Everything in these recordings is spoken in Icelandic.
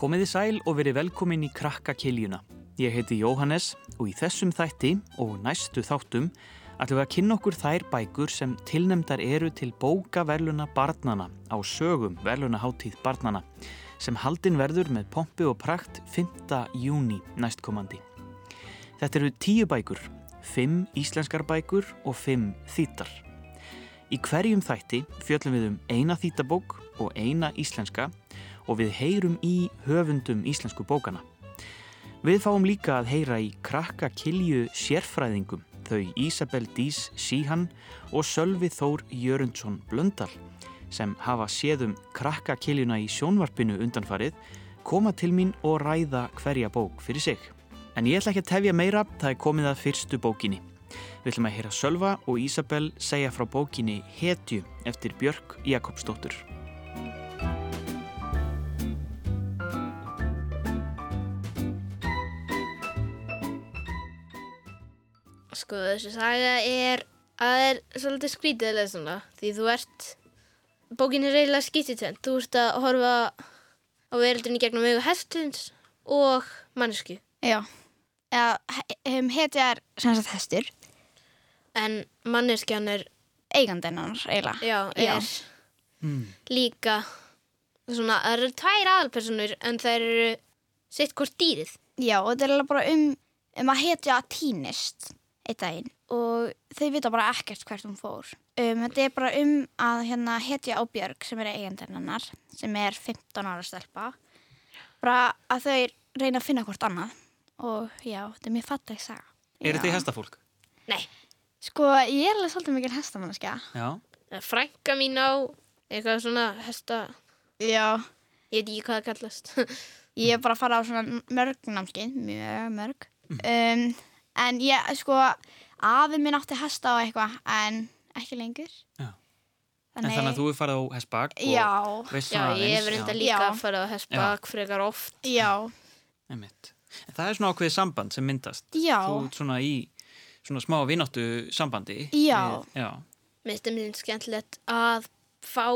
Komiði sæl og verið velkomin í krakka kiljuna. Ég heiti Jóhannes og í þessum þætti og næstu þáttum ætlum við að kynna okkur þær bækur sem tilnemdar eru til bóka verluna barnana á sögum verluna háttíð barnana sem haldin verður með pompi og prakt 5. júni næstkomandi. Þetta eru tíu bækur, fimm íslenskar bækur og fimm þýttar. Í hverjum þætti fjöllum við um eina þýttabók og eina íslenska og við heyrum í höfundum íslensku bókana. Við fáum líka að heyra í krakka kilju sérfræðingum þau Ísabel Dís Síhan og Sölvi Þór Jörundsson Blöndal sem hafa séðum krakka kiljuna í sjónvarpinu undanfarið koma til mín og ræða hverja bók fyrir sig. En ég ætla ekki að tefja meira, það er komið að fyrstu bókinni. Við ætlum að heyra Sölva og Ísabel segja frá bókinni Hetju eftir Björk Jakobsdóttur. Sko þessi saga er að það er svolítið skrítið að lesa svona því þú ert bókin er reyðilega skýttitend þú ert að horfa á veröldinni gegnum auðvitað hestunds og mannesku Já, eða um, hetja er sem sagt hestur, en manneskjan er, eigandinn hans eiginlega. já, er Já. Mm. líka svona, það eru tvær aðalpersonur en það eru sitt hvort dýrið. Já, og þetta er alveg bara um, um að hetja týnist einn daginn og þau vita bara ekkert hvert hún fór. Um, þetta er bara um að hérna hetja á Björg sem er eigandinn hennar, sem er 15 ára stelpa. Bara að þau reyna að finna hvort annað og já, þetta er mjög falleg saga. Er Já. þetta í hestafólk? Nei, Sko, ég er alveg svolítið mikil hestamannskja. Já. er frænka mín á eitthvað svona hesta Já. ég veit ekki hvað það kallast Ég er bara að fara á svona mörg námskeið, mjög mörg. Um, en ég, sko, afi minn átti hesta á eitthvað, en ekki lengur. Já. En þannig að þú er farið á hestbak og Já, veist Já, svona ég hef aðeins, reynda já. líka Já. að fara á hestbak frekar oft já. En það er svona ákveðið samband sem myndast. já, Þú ert svona í svona smá vináttu sambandi. Já. Já. Mér finnst það mjög skemmtilegt að fá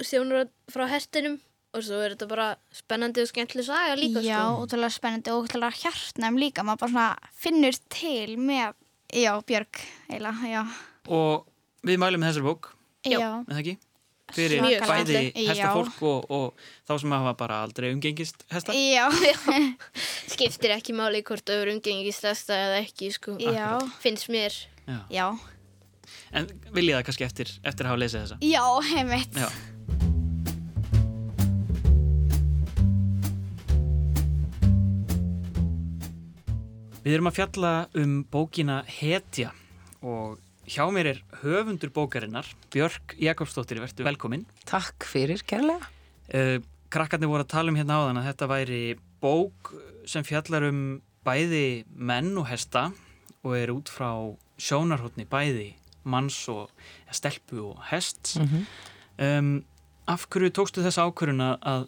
sjónur frá hestinum og svo er þetta bara spennandi og skemmtileg saga líka já, sko. ótrúlega spennandi og ótrúlega hjartnæm líka. Maður bara svona finnur til með, já, Björg, eiginlega, já. Og við mælum með þessari bók, með það ekki? Fyrir Mjög bæði hestafólk og, og þá sem hafa bara aldrei umgengist hesta. já, Skiptir ekki máli hvort eru umgengist þesta eða ekki sko. já, Finnst mér. Já. já, En viljið það kannski eftir, eftir að hafa lesið þessa? já, heimitt. Við erum að fjalla um bókina Hetja og hjá mér er höfundur bókarinnar, Björk Jakobsdóttir, verður velkomin. Takk fyrir, kærlega. Uh, krakkarnir voru að tala um hérna áðan að þetta væri bók sem fjallar um bæði menn og hesta og er út frá sjónarhóttni bæði manns og ja, stelpu og hest. Mm Um, af hverju tókstu þess ákvörun að- að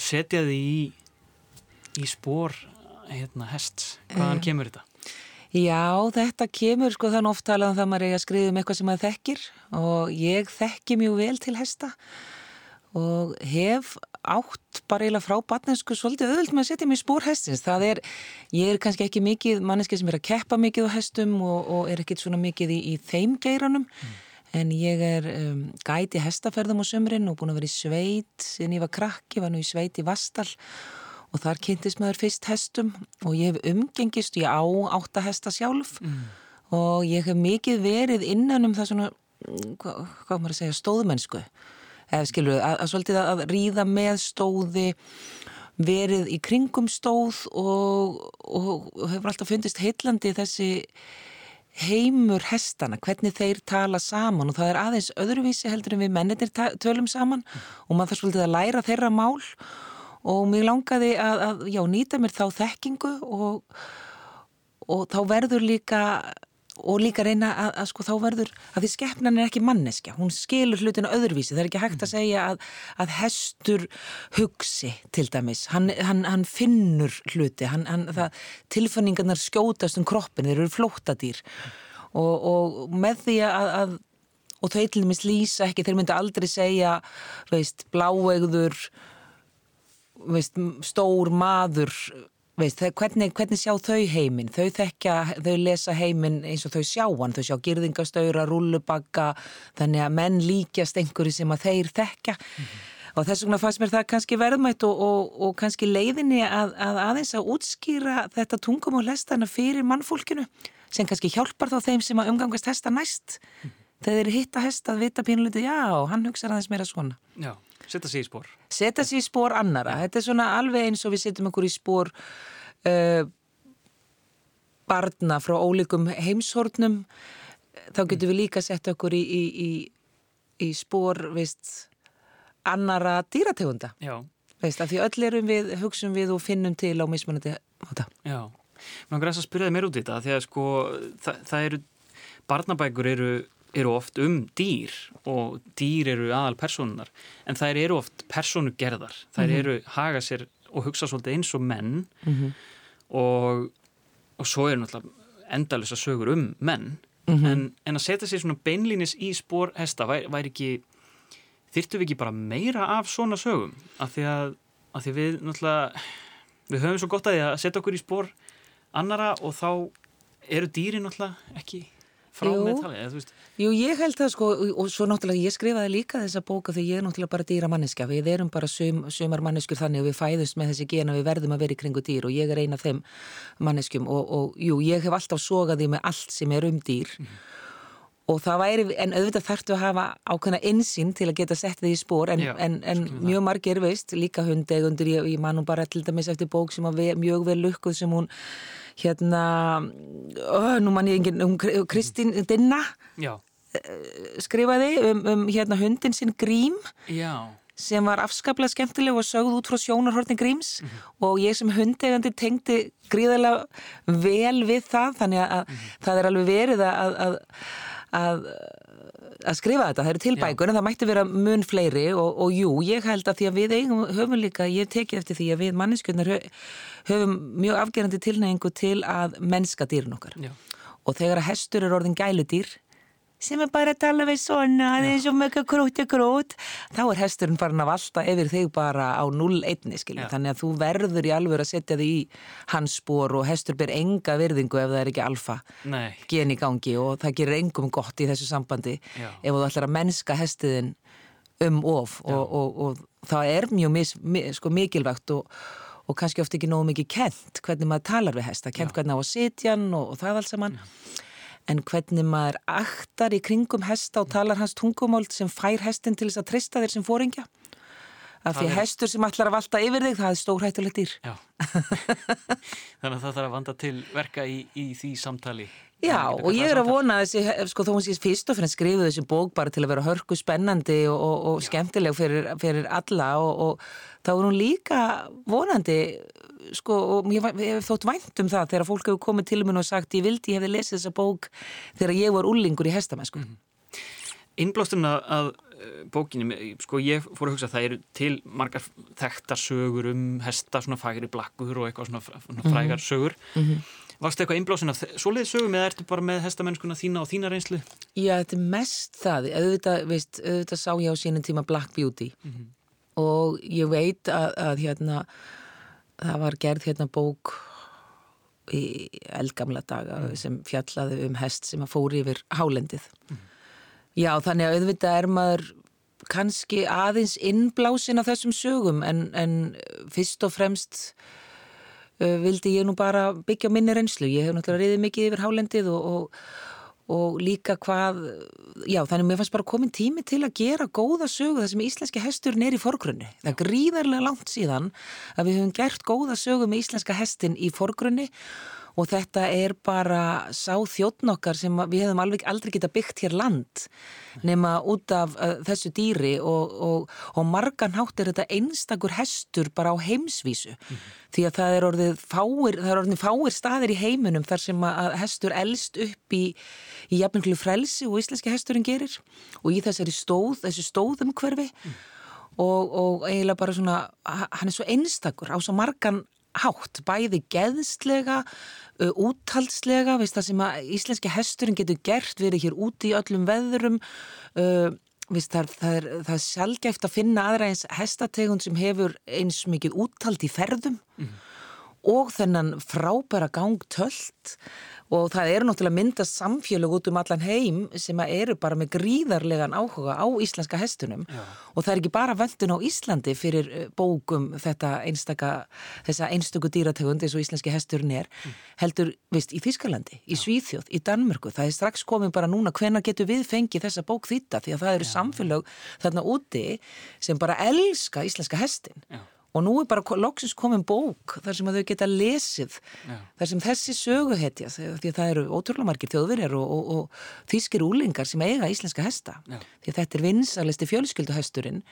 setja þið í, í spór hérna, hest? Hvaðan Eh. kemur þetta? Já, þetta kemur sko þannig oft talað um það að maður eiga að skrifa um eitthvað sem maður þekkir og ég þekki mjög vel til hesta og hef átt bara eiginlega frá batnensku svolítið auðvöld með að setja mig í spór hestins. Það er, ég er kannski ekki mikið manneski sem er að keppa mikið á hestum og, og er ekkit svona mikið í, í þeim geiranum en ég er um, gæti hestaferðum á sömrin og búin að vera í sveit síðan ég var krakki, var nú í sveit í Vastal og þar kynntist maður fyrst hestum og ég hef umgengist, ég á átta hesta sjálf og ég hef mikið verið innan um það svona, mm, hvað, hvað maður að segja, stóðmennsku. Eða skilur, að, að svolítið að ríða með stóði, verið í kringum stóð og, og, og hefur alltaf fundist heillandi þessi heimur hestana, hvernig þeir tala saman og það er aðeins öðruvísi heldur en við mennir tölum saman og maður þarf svolítið að læra þeirra mál og mér langaði að, að já, nýta mér þá þekkingu og, og þá verður líka og líka reyna að, að sko þá verður að því skeppnan er ekki manneskja hún skilur hlutina öðruvísi, það er ekki hægt að segja að, að hestur hugsi til dæmis, hann, hann, hann finnur hluti, hann, hann, það, tilfanningarnar skjótast um kroppin þeir eru flóttadýr. Og, og með því að, að og þau til dæmis lýsa ekki, þeir myndi aldrei segja veist, bláegður veist, stór maður veist, hvernig, hvernig sjá þau heiminn? Þau þekkja, þau lesa heiminn eins og þau sjá hann, þau sjá girðingastaura rullubagga, þannig að menn líkjast einhverju sem að þeir þekkja. Og þess vegna fannst mér það kannski verðmætt og, og, og kannski leiðinni að, að aðeins að útskýra þetta tungum og lestana fyrir mannfólkinu sem kannski hjálpar þá þeim sem að umgangast hesta næst. Þegar þeir hitta hesta að vita pínulítið, já, hann hugsa aðeins meira svona. Já, setja sig í spór. setja sér í spór annara. Þetta er svona alveg eins og við setjum okkur í spór uh, barna frá ólíkum heimshornum. Þá getum við líka sett okkur í, í, í, í spór, veist, annara dýrategunda. Já, Veist, af því öll erum við, hugsum við og finnum til á mismunandi máta. já. Mér þess að spyrja þið mér út í þetta því að sko það, það eru, barnabækur eru, eru oft um dýr og dýr eru aðal personunar en þær eru oft personugerðar. Þær eru haga sér og hugsa svolítið eins og menn og, og svo eru náttúrulega endalisa sögur um menn. En, en að setja sér svona beinlínis í spór hesta væri, væri ekki þyrftum við ekki bara meira af svona sögum? Af því að, af því við náttúrulega við höfum svo gott að því að setja okkur í spór annara og þá eru dýrin náttúrulega ekki frá Jú. með veist Jú, ég held það sko og- svo náttúrulega ég skrifaði líka þessa bóka því ég er náttúrulega bara dýra manneskja við erum bara sum, sumar manneskjur þannig og við fæðumst með þessi gena við verðum að vera í kringu dýr og ég er eina af þeim manneskjum og, og jú, ég hef alltaf sogað því með allt sem er um dýr og það væri, en auðvitað þarftu að hafa ákveðna insýn til að geta sett þið í spór en, Já, en, en skilur það. mjög margir veist, líka hundegundur ég, ég man nú bara til dæmis eftir bók hérna ó, nú man ég engin, um Kristín Dinna Já, skrifaði um, um hérna hundin sinn Grím já, sem var afskaplega skemmtileg og sögð út frá sjónarhortin Gríms. Og ég sem hundegandi tengdi gríðarlega vel við það þannig að það er alveg verið að, að, að, að skrifa þetta, það eru tilbækur en það mætti vera mun fleiri og, og jú, ég held að því að við eigum, höfum líka, ég tekið eftir því að við manneskjörnar höfum mjög afgerandi tilneyingu til að mennska dýrin okkar. Já. Og þegar að hestur er orðin gæludýr sem er bara að tala við svona það er eins og mjög krót og krót þá er hesturinn farin að valta yfir þig bara á 0-1 skilja Já. þannig að þú verður í alveg að setja þig í hans spór og hestur ber enga virðingu ef það er ekki alfa Nei, gen í gangi og það gerir engum gott í þessu sambandi Já. ef þú ætlar að mennska hestiðin um of og, og, og, það er mjög mis, mi, sko, mikilvægt og, og kannski oft ekki nógu mikið kent hvernig maður talar við hesta, kent hvernig á að sitja og, og það allt saman en hvernig maður aktar í kringum hesta og talar hans tungumál sem fær hestin til þess að treysta þér sem fóringja af því er- hestur sem ætlar að valta yfir þig það er stórhættulegt dýr já Þannig að það þarf að vanda til verka í, í því samtali Já, að og ég er að kallað vona að þessi, sko, þó hún sé fyrst og fremst skrifuð þessi bók bara til að vera hörku spennandi og, og, og skemmtileg fyrir, fyrir alla og, og þá er hún líka vonandi, sko, og ég ég hef þótt vænt um það þegar fólk hefur komið til minn og sagt ég vildi ég hefði lesið þessa bók þegar ég var úlingur í hestamennsku. Mhm. Innblásturinn að, að eh, bókinni, sko ég fór að hugsa að það eru til margar þekktar sögur um hesta, svona fagri blakkur og eitthvað svona, svona frægar sögur. Varstu eitthvað innblásinn af svoleiðis sögum eða ertu bara með hestamennskuna þína og þína reynslu? Já, þetta er mest það, auðvitað, veist, auðvitað sá ég á sínum tíma Black Beauty. Og ég veit að, að hérna, það var gerð hérna bók í eldgamla daga sem fjallaði um hest sem að fóri yfir hálendið. Já, þannig að auðvitað er maður kannski aðeins innblásin af þessum sögum en, en fyrst og fremst uh, vildi ég nú bara byggja minni reynslu. Ég hef náttúrulega reyðið mikið yfir hálendið og, og, og líka hvað, já þannig að mér fannst bara komin tími til að gera góða sögu þar sem íslenski hesturinn er í forgrunni. Það er gríðarlega langt síðan að við höfum gert góða sögu með íslenska hestin í forgrunni og þetta er bara sá þjóttn okkar sem við hefum alveg aldrei geta byggt hér land nema út af uh, þessu dýri og, og, og margan hátt er þetta einstakur hestur bara á heimsvísu. Því að það er orðið fáir, það er orðið fáir staðir í heiminum þar sem að hestur elst upp í, í jafnmjönglu frelsi og íslenski hesturinn gerir og í þessari stóð, þessu stóðum hverfi og, og eiginlega bara svona, hann er svo einstakur á svo margan hátt, bæði geðslega, uh, úthaldslega, veist það sem að íslenski hesturinn getur gert, verið hér úti í öllum veðrum, uh, Vist, það, er, það, er, það er sjálfgæft að finna aðra eins hestategund sem hefur eins mikið úttalt í ferðum og þennan frábæra gang tölt og það eru náttúrulega mynda samfélög út um allan heim sem eru bara með gríðarlegan áhuga á íslenska hestunum. Já. og það er ekki bara völdun á Íslandi fyrir eh, bókum þetta einstaka, þessa einstöku dýrategund eins og íslenski hesturinn er heldur, veist, í Þískalandi, í Svíþjóð, í Danmörku, það er strax komin bara núna hvenær getur við fengið þessa bók þýtta því að það eru samfélög þarna úti sem bara elska íslenska hestin. Já. Og nú er bara loksins komin bók þar sem þau geta lesið, Já. þar sem þessi söguhetja, því að það eru ótrúlega margir þjóðverjar og, og, og þýskir úlingar sem eiga íslenska hesta. Já. Því að þetta er vinsalisti fjölskylduhesturinn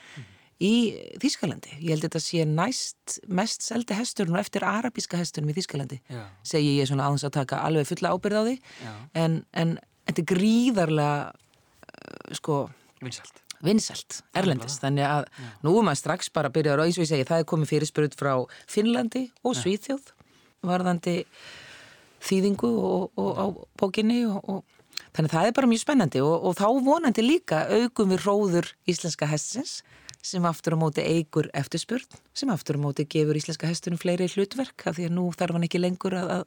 í Þýskalandi. Ég held að þetta sé næst mest seldi hesturinn og eftir arabíska hesturinn í Þýskalandi. Já. Segi ég svona aðeins að taka alveg fulla ábyrð á því. En, en þetta er gríðarlega, uh, sko, Vinsælt. Vinsælt, erlendis, þannig að nú er maður strax bara að byrja að ég segi, það er komið fyrirspurð frá Finnlandi og Svíþjóð varðandi þýðingu og, og á bókinni og, og þannig að það er bara mjög spennandi og, og þá vonandi líka aukum við róður íslenska hestsins sem aftur á móti eigur eftirspurn, sem aftur á móti gefur íslenska hestunum fleiri hlutverk af því að nú þarf hann ekki lengur að, að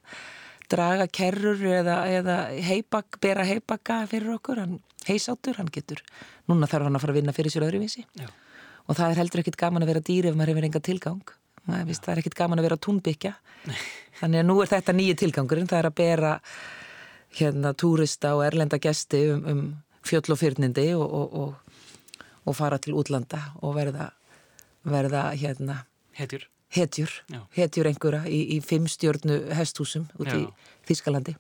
draga kerrur eða, eða heibak, bera heibaka fyrir okkur, hann heisáttur, hann getur, núna þarf hann að fara að vinna fyrir sér öðruvísi. Já. og það er heldur ekkit gaman að vera dýri ef maður hefur enga tilgang. Það, víst, það er ekkit gaman að vera túnbyggja. Þannig að nú er þetta nýju tilgangurinn. Það er að bera hérna túrista og erlenda gesti um, um fjöll og fyrnindi og, og, og, og fara til útlanda og verða, verða hérna Hetjur. Hetjur, Já. hetjur einhverja í, í fimm stjörnu hesthúsum út í Já. Þískalandi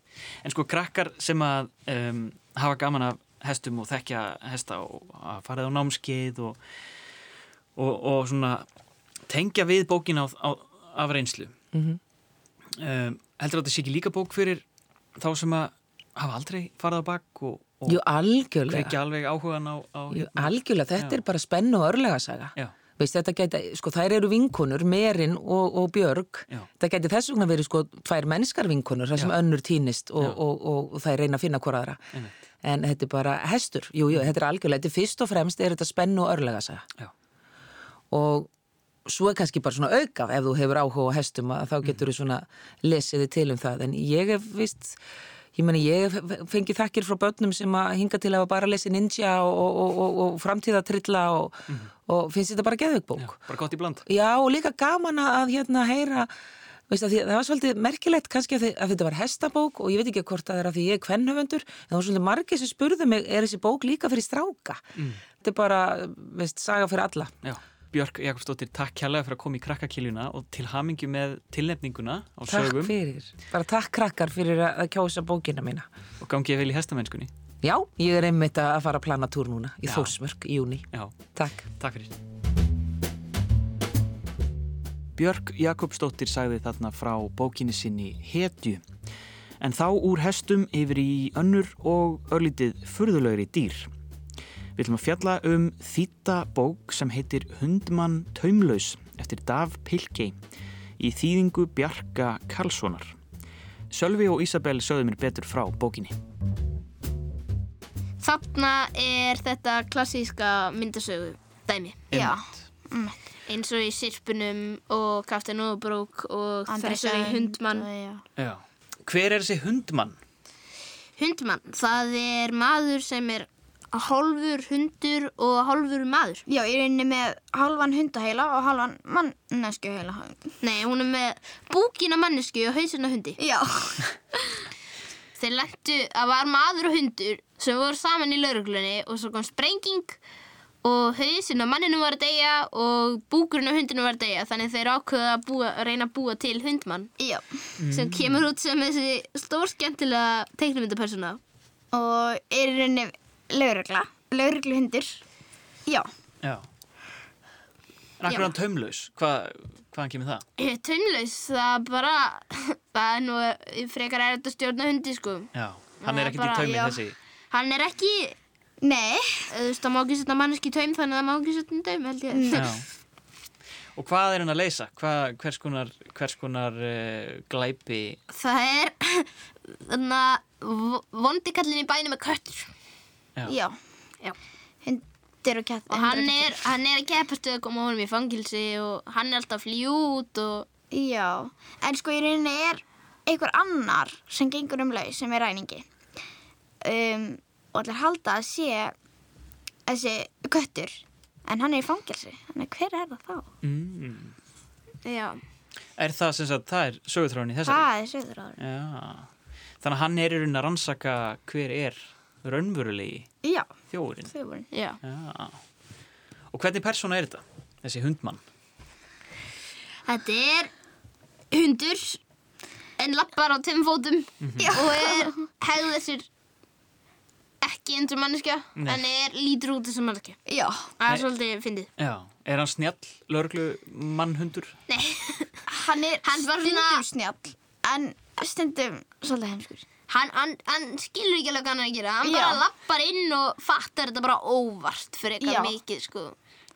En sko krakkar sem að um, hafa gaman af hestum og þekkja hesta og að farið á námskeið og, og, og svona tengja við bókin á, á, af reynslu. mm Um, heldur þetta sé ekki líka bók fyrir þá sem að hafa aldrei farið á bak og, Jú, algjörlega kveikja alveg áhugan á, á Jú, hérna. algjörlega, þetta Já. er bara spennu og örlegasaga Já, Veist, geta, sko, þær eru vinkonur, Merin og, og Björg. Já. Það geti þess vegna verið, sko, tvær mennskar vinkonur, þar sem Já. önnur týnist og, og, og, þær reyna að finna hvora aðra. einmitt. En þetta er bara hestur. Jú, jú, þetta er algjörlega. Þetta er fyrst og fremst er þetta spennu og örlegasaga. Já. Og svo er kannski bara svona auka ef þú hefur áhuga á hestum að þá getur þú svona lesið þið til um það. En ég hef vist, ég meni ég hef fengið þakkir frá börnum sem að hinga til að bara lesið ninja og, og, og, og framtíðatrilla og, og finnst þetta bara geðveikbók. Já, bara gott í bland. Já, og líka gaman að hérna heyra að því, það var svolítið merkilegt kannski að, þið, að þetta var hestabók og ég veit ekki hvort það er að því ég er kvennhöfundur en það var svolítið margir sem spurðu mig er þessi bók líka fyrir stráka Mm. þetta er bara, veist, saga fyrir alla Já. Björk Jakobsdóttir, takk kjærlega fyrir að koma í krakkakiljuna og til hamingju með tilnefninguna á Takk sögum fyrir, bara takk krakkar fyrir að kjósa bókina mína og gangið vel í hestamennskunni. Já, ég er einmitt að fara að plana túr núna í Já. Þórsmörk í júni Já, Takk takk fyrir. Björk Jakobsdóttir sagði þarna frá bókinni sinni Hetju. En þá úr hestum yfir í önnur og örlítið furðulegri dýr. Við ætlum að fjalla um þýtta bók sem heitir Hundmann taumlaus eftir Dav Pilkey í þýðingu Bjarka Karlssonar. Sölvi og Ísabel sögðu mér betur frá bókinni. Þarna er þetta klassíska myndasögu dæmi. Já. Eins og í Sirpunum og Kaftin Óbrók og Þessari Hundmann. Já. Já. Hver er þessi hundmann? Hundmann, það er maður sem er hálfur hundur og hálfur maður. Já, ég er inni með halvan hundaheila og halvan manneskjuheila. Nei, hún er með búkina mannesku og hausina hundi. Já. Þeir lentu að var maður og hundur sem voru saman í lauruglunni og svo kom sprenging og hausinn á manninu var að deyja og búkurinn á hundinu var að deyja þannig þeir ákveða að, búa, að reyna að búa til hundmann Já. sem kemur út sem þessi stór skemmtilega teiknumyndapersona. Og er rauninni laurugla. Laurugluhundur. Já. Já. En akkur hann taumlaus? Hva, hvaðan kemur það? Tönnlaus, það bara, það er nú frekar erfitt að stjórna hundi sko. Já. Hann er er ekkert í já. þessi. Hann er ekki, Nei. þú veist, það má ekki setja manneski í taum þannig að það má ekki setja í taum held ég. Já. Og hvað er hann að leysa? Hvað, hvers konar, hvers konar uh, glæpi? Það er vondi kallin í bænum með köttur. Já. Já. Já. Hund, hundur og kettir. og hann er, hann er að keppast við að koma honum í fangilsi og hann er alltaf fljút og Já, en sko í rauninni er einhver annar sem gengur um laus sem er ræningi. Um, og allir halda að sé þessi köttur, en hann er í fangelsi. Þannig hver er það þá? Mm. já, Er það sem sagt, það er sögutráin í þessari? Það er söður áður. Já. Þannig að hann er í raunin að rannsaka hver er raunverulegi Já, þjóðurinn. voru. já. Já. Og hvernig persóna er þetta? Þessi hundmann? Þetta er hundur en lappar á tveim fótum og er hegður sér ekki eins og manneskja Nei. en er lítur út þessum manneskja. Já, Það er svolítið fyndið. Já. Er hann snjall, lörglu mannhundur? Nei, hann er Hann var stundum snjall, en stundum svolítið heimskur. Hann, hann, hann skilur ekki alveg hvað hann er að gera. Hann Já. bara lappar inn og fattar þetta bara óvart fyrir Já. eitthvað mikið, sko.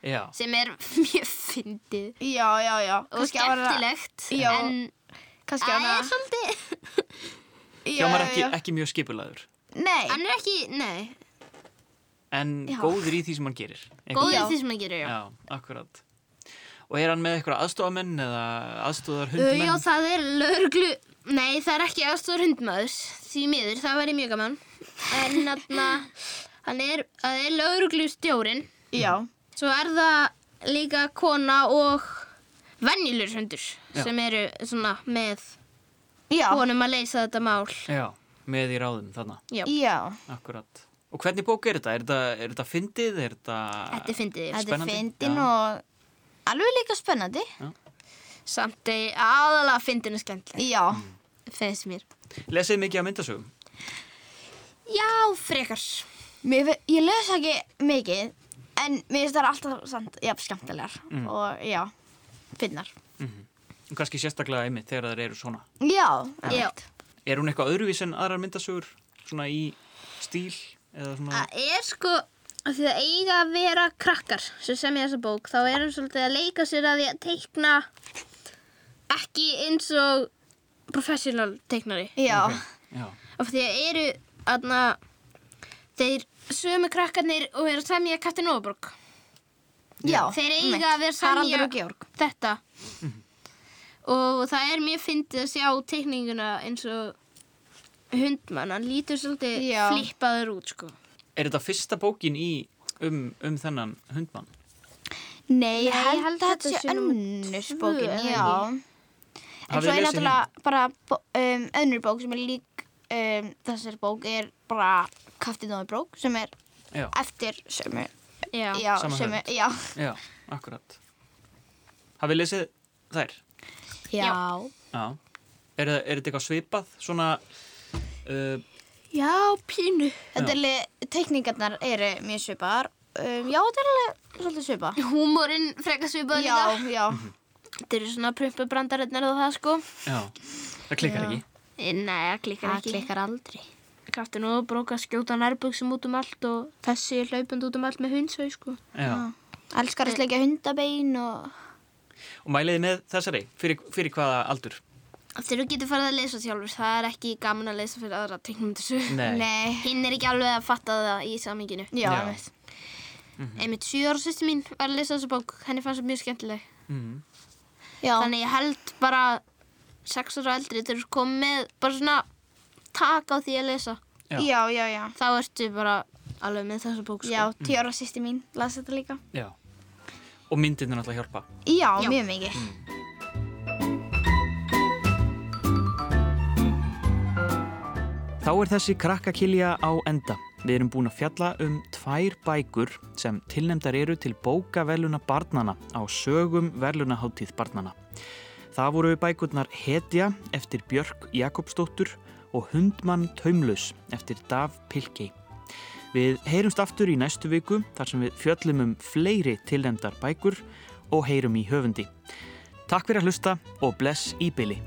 Já. Sem er mjög fyndið Já, já, já. og Kannski að vera- skemmtilegt. Já. En Kannski að er svolítið... Já, Hljómar já, ekki, já. ekki mjög skipulaður. Nei, Hann er ekki, nei, En Já. góður í því sem hann gerir. góður Já. í því sem hann gerir, já. Já, akkurat. Og er hann með eitthvað aðstofamenn eða aðstofar Uh, hundmenn? já, það er lögreglu... Nei, það er ekki aðstofur hundmaður, því miður, það væri mjög gaman. En þarna, hann er, það er lögreglu stjórin. já. Svo er það líka kona og venjulur hundur Já. sem eru svona með Já, honum að leysa þetta mál. Já, með í ráðum þarna. Já, já. Akkurat. Og hvernig bók er þetta? Er þetta, er þetta fyndið? Er þetta... þetta er fyndið. Þetta er Spennandi. fyndin Já. og alveg líka spennandi. Samt aðalega fyndin og skemmtileg. Já, Finnst mér. Lesið mikið á myndasögum? Já, frekar. mér, fi- ég les ekki mikið, en mér finnst það alltaf samt, já, skemmtilegar Mm. og já, finnar. Og kannski sérstaklega einmitt þegar það eru svona. Já, Já. einmitt. Er hún eitthvað öðruvís en aðrar myndasögur? Svona í stíl? Eða svona... Það er sko, af því það eiga að vera krakkar sem semja þessa bók, þá er hann svolítið að leika sér að því að teikna ekki eins og professional teiknari. Já, Ok, Já. Af því að eru, aðna, þeir sömu krakkarnir og eru að semja Kapten Óborg. já. Þeir eiga einmitt. að vera semja Haraldur og Georg. þetta. Og það er mjög fyndið að sjá teikninguna eins og hundmann. Hann lítur svolítið Já. flippaður út, sko. Er þetta fyrsta bókin í um, um þennan hundmann? Nei, ég Nei, held, ég held að þetta þetta sé önnur bókin, já. En svo er náttúrulega bara um, önnur bók sem er lík um, þessari bók er bara Kaftin og brók sem er Já, eftir sömu, Já. já, Sama sömu, höfund. já. já, akkurat. Hafið lesið þær? Já. Já. Er, er þetta eitthvað svipað? Svona, uh, Já, pínu. Þetta er alveg, teikningarnar eru mjög svipaðar. Um, já, þetta er alveg svolítið svipað. Húmórin frekar svipað Já, líka. já. Þetta eru svona prumpubrandarinnar og það sko. já, það klikkar ekki. Eh, Nei, það klikkar Það ekki. klikkar aldrei. Kraftin og bróka skjóta nærbuksum út um allt og þessi er hlaupand út um allt með hundsau sko. Já. Elskar að sleikja hundabein og... Og mæliði með þessari? Fyrir, fyrir hvaða aldur? Þegar þú getur farið að lesa sjálfur, það er ekki gaman að lesa fyrir aðra teiknum þessu. Nei. Nei. Hinn er ekki alveg að fatta það í saminginu. Já, Já. einmitt. Einmitt 7 ára sýsti mín var að lesa þessu bók, henni fannst það mjög skemmtileg. Mm. Já. Þannig ég held bara 6 ára eldri þegar þú komið með bara svona tak á því að lesa. Já. Já, já, já. Þá ertu bara alveg með þessu bók sko. Já, tíu ára sýsti mín las þetta líka. Já. Og myndin er náttúrulega hjálpa. Já, Já. mjög mikið. Þá er þessi krakkakilja á enda. Við erum búin að fjalla um tvær bækur sem tilnemdar eru til bókaveluna barnana á sögum velunaháttíð barnana. Það voru bækurnar Hetja eftir Björk Jakobsdóttur og Hundmann Taumlaus eftir Dav Pilkey. Við heyrumst aftur í næstu viku þar sem við fjöllum um fleiri tilnemdar bækur og heyrum í höfundi. Takk fyrir að hlusta og bless í byli.